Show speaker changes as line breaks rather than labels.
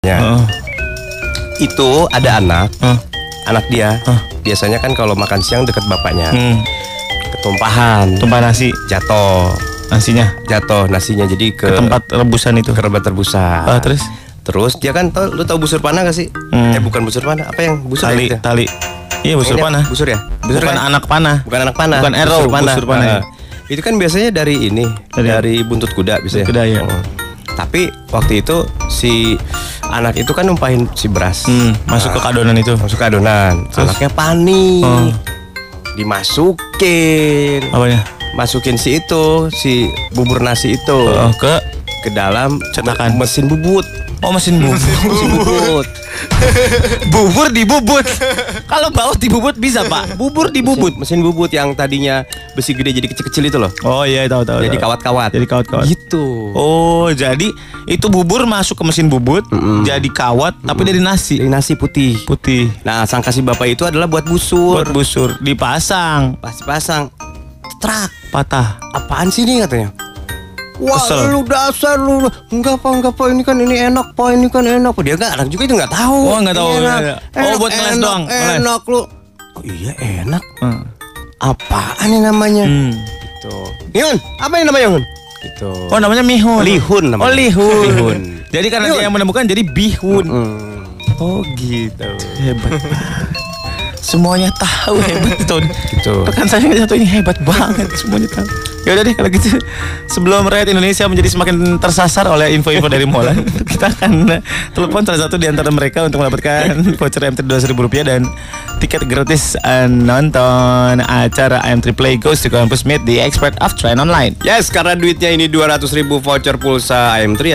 Ya.
Heeh.
Itu ada anak,
Heeh.
anak dia.
Hah?
Biasanya kan kalau makan siang deket bapaknya,
Hmm.
ketumpahan,
Tumpah nasi
jatuh,
nasinya
jatuh nasinya jadi ke,
ke tempat rebusan itu.
ke rebet terbusa.
Ah, terus
Terus dia kan tau, lu tau busur panah gak sih?
Hmm.
Eh bukan busur panah, apa yang busur
tali
ya?
tali. Iya busur panah.
Busur ya? Busur
Bukan
kan?
anak panah.
Bukan anak panah.
Bukan arrow, busur panah.
Ah. Itu kan biasanya dari ini,
Dari-
dari, buntut kuda bisa.
Kuda, ya.
Tapi waktu itu si anak itu kan numpahin si beras.
Hmm, masuk ke kadonan itu.
Masuk ke adonan.
Terus?
Anaknya panik.
Oh.
Dimasukin.
Apanya?
Masukin si itu, si bubur nasi itu
Oh, ke
ke dalam
Cetakan.
mesin bubut.
Oh mesin bubut.
Mesin bubut.
bubur dibubut. Kalau baut dibubut bisa pak. Bubur dibubut.
Mesin, mesin bubut yang tadinya besi gede jadi kecil-kecil itu loh.
Oh iya tahu tahu.
Jadi kawat-kawat.
Jadi kawat-kawat.
Gitu.
Oh jadi itu bubur masuk ke mesin bubut jadi kawat tapi dari nasi
Dari nasi putih.
putih
Nah, sang kasih bapak itu adalah buat busur.
buat busur dipasang
Pas pasang trak.
patah.
Apaan sih ini katanya? Wah
Kesel.
lu dasar lu Enggak pak enggak pak ini kan ini enak pak ini kan enak Dia enggak anak juga itu enggak tahu
Oh, nggak tahu,
enak,
iya, iya. Oh, buat ngeles
enak,
doang.
Enak lu Oh iya enak
Hmm.
Apaan ini namanya
Hmm.
Gitu Yun apa ini namanya Yun? Gitu
Oh namanya mihun.
Lihun namanya.
Oh lihun.
Lihun.
Jadi karena
Lihun.
dia yang menemukan jadi bihun.
Hmm.
Oh gitu. Hebat. Semuanya tahu hebat Ton.
Gitu
Rekan saya yang satu ini hebat banget semuanya tahu. Ya udah deh kalau gitu sebelum rakyat Indonesia menjadi semakin tersasar oleh info-info dari Molan, kita akan telepon salah satu di antara mereka untuk mendapatkan voucher MT dua ribu rupiah dan tiket gratis eh, nonton acara M3 Play Goes to Campus Meet the Expert of Trend Online.
Yes karena duitnya ini 200 ribu voucher pulsa AM3